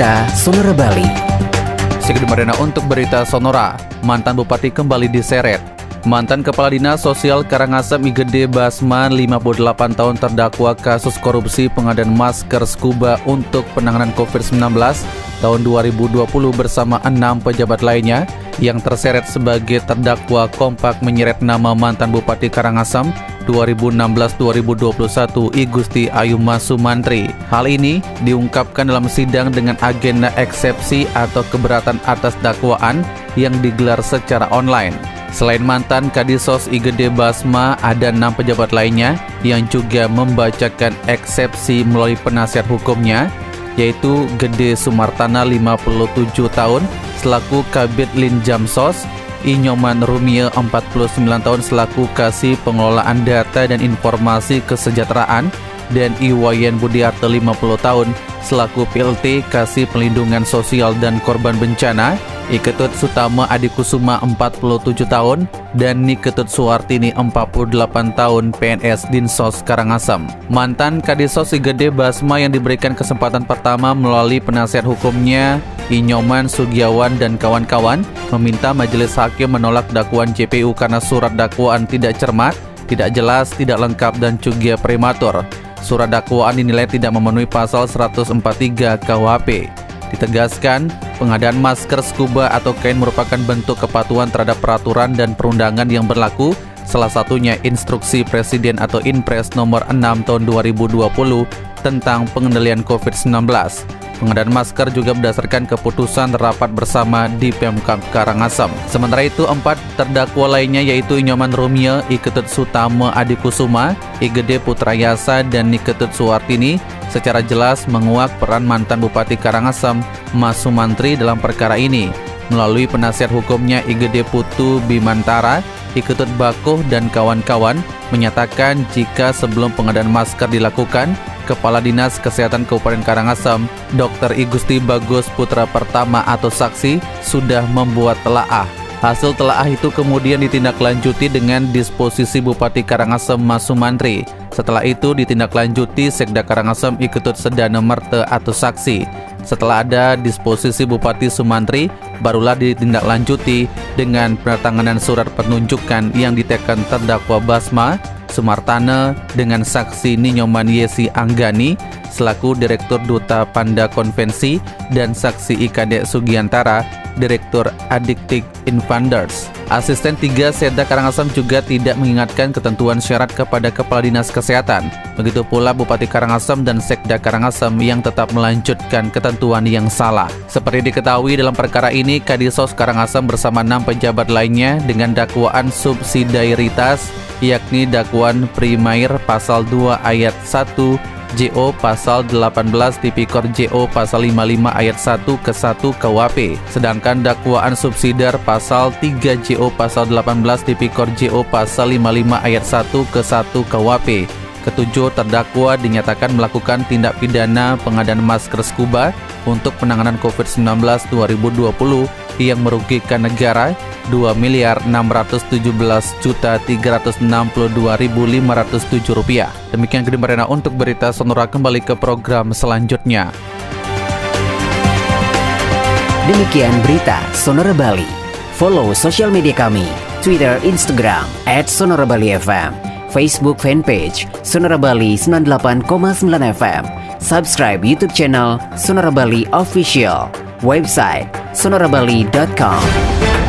Berita Sonora Bali. Sigit Marina untuk berita Sonora, mantan bupati kembali diseret. Mantan Kepala Dinas Sosial Karangasem Igede Basman 58 tahun terdakwa kasus korupsi pengadaan masker scuba untuk penanganan COVID-19 tahun 2020 bersama enam pejabat lainnya yang terseret sebagai terdakwa kompak menyeret nama mantan Bupati Karangasem 2016-2021 I Gusti Ayuma Sumantri. Hal ini diungkapkan dalam sidang dengan agenda eksepsi atau keberatan atas dakwaan yang digelar secara online. Selain mantan Kadisos Igede Basma, ada enam pejabat lainnya yang juga membacakan eksepsi melalui penasihat hukumnya, yaitu Gede Sumartana 57 tahun selaku Kabit Linjamsos, Inyoman Rumia 49 tahun selaku Kasih Pengelolaan Data dan Informasi Kesejahteraan, dan Iwayan Budiarto 50 tahun selaku PLT Kasih Pelindungan Sosial dan Korban Bencana, Iketut Sutama Adikusuma 47 tahun, dan Niketut Suwartini 48 tahun PNS Dinsos Karangasem. Mantan Kadisos Gede Basma yang diberikan kesempatan pertama melalui penasihat hukumnya Inyoman Sugiawan dan kawan-kawan meminta majelis hakim menolak dakwaan JPU karena surat dakwaan tidak cermat, tidak jelas, tidak lengkap dan juga prematur. Surat dakwaan dinilai tidak memenuhi pasal 143 KUHP. Ditegaskan, pengadaan masker scuba atau kain merupakan bentuk kepatuhan terhadap peraturan dan perundangan yang berlaku, salah satunya Instruksi Presiden atau Inpres nomor 6 tahun 2020 tentang pengendalian COVID-19. Pengadaan masker juga berdasarkan keputusan rapat bersama di Pemkab Karangasem. Sementara itu, empat terdakwa lainnya yaitu Inyoman Rumia, Iketut Sutama Adikusuma, Igede Putrayasa, dan Niketut Suwartini secara jelas menguak peran mantan Bupati Karangasem, Mas Sumantri dalam perkara ini. Melalui penasihat hukumnya Igede Putu Bimantara, Iketut Bakuh dan kawan-kawan menyatakan jika sebelum pengadaan masker dilakukan, Kepala Dinas Kesehatan Kabupaten Karangasem, Dr. Igusti Bagus Putra Pertama atau saksi, sudah membuat telaah. Hasil telaah itu kemudian ditindaklanjuti dengan disposisi Bupati Karangasem Mas Sumantri. Setelah itu ditindaklanjuti Sekda Karangasem Iketut Sedana Merte atau saksi. Setelah ada disposisi Bupati Sumantri, barulah ditindaklanjuti dengan penandatanganan surat penunjukan yang ditekan terdakwa Basma Sumartana dengan saksi Ninyoman Yesi Anggani selaku Direktur Duta Panda Konvensi dan saksi Ikade Sugiantara, Direktur Addictic Infunders. Asisten 3 Seda Karangasem juga tidak mengingatkan ketentuan syarat kepada Kepala Dinas Kesehatan. Begitu pula Bupati Karangasem dan Sekda Karangasem yang tetap melanjutkan ketentuan yang salah. Seperti diketahui dalam perkara ini, Kadisos Karangasem bersama enam pejabat lainnya dengan dakwaan subsidiaritas yakni dakwaan primair pasal 2 ayat 1 JO pasal 18 Tipikor JO pasal 55 ayat 1 ke 1 KUHP. Sedangkan dakwaan subsidiar pasal 3 JO pasal 18 Tipikor JO pasal 55 ayat 1 ke 1 KUHP. Ketujuh terdakwa dinyatakan melakukan tindak pidana pengadaan masker scuba untuk penanganan COVID-19 2020 yang merugikan negara 2 miliar 617 juta 362 ribu 507 rupiah. Demikian Gede untuk berita Sonora kembali ke program selanjutnya. Demikian berita Sonora Bali. Follow sosial media kami, Twitter, Instagram, at Sonora Bali FM, Facebook fanpage Sonora Bali 98,9 FM, subscribe YouTube channel Sonora Bali Official, website sonorabali.com.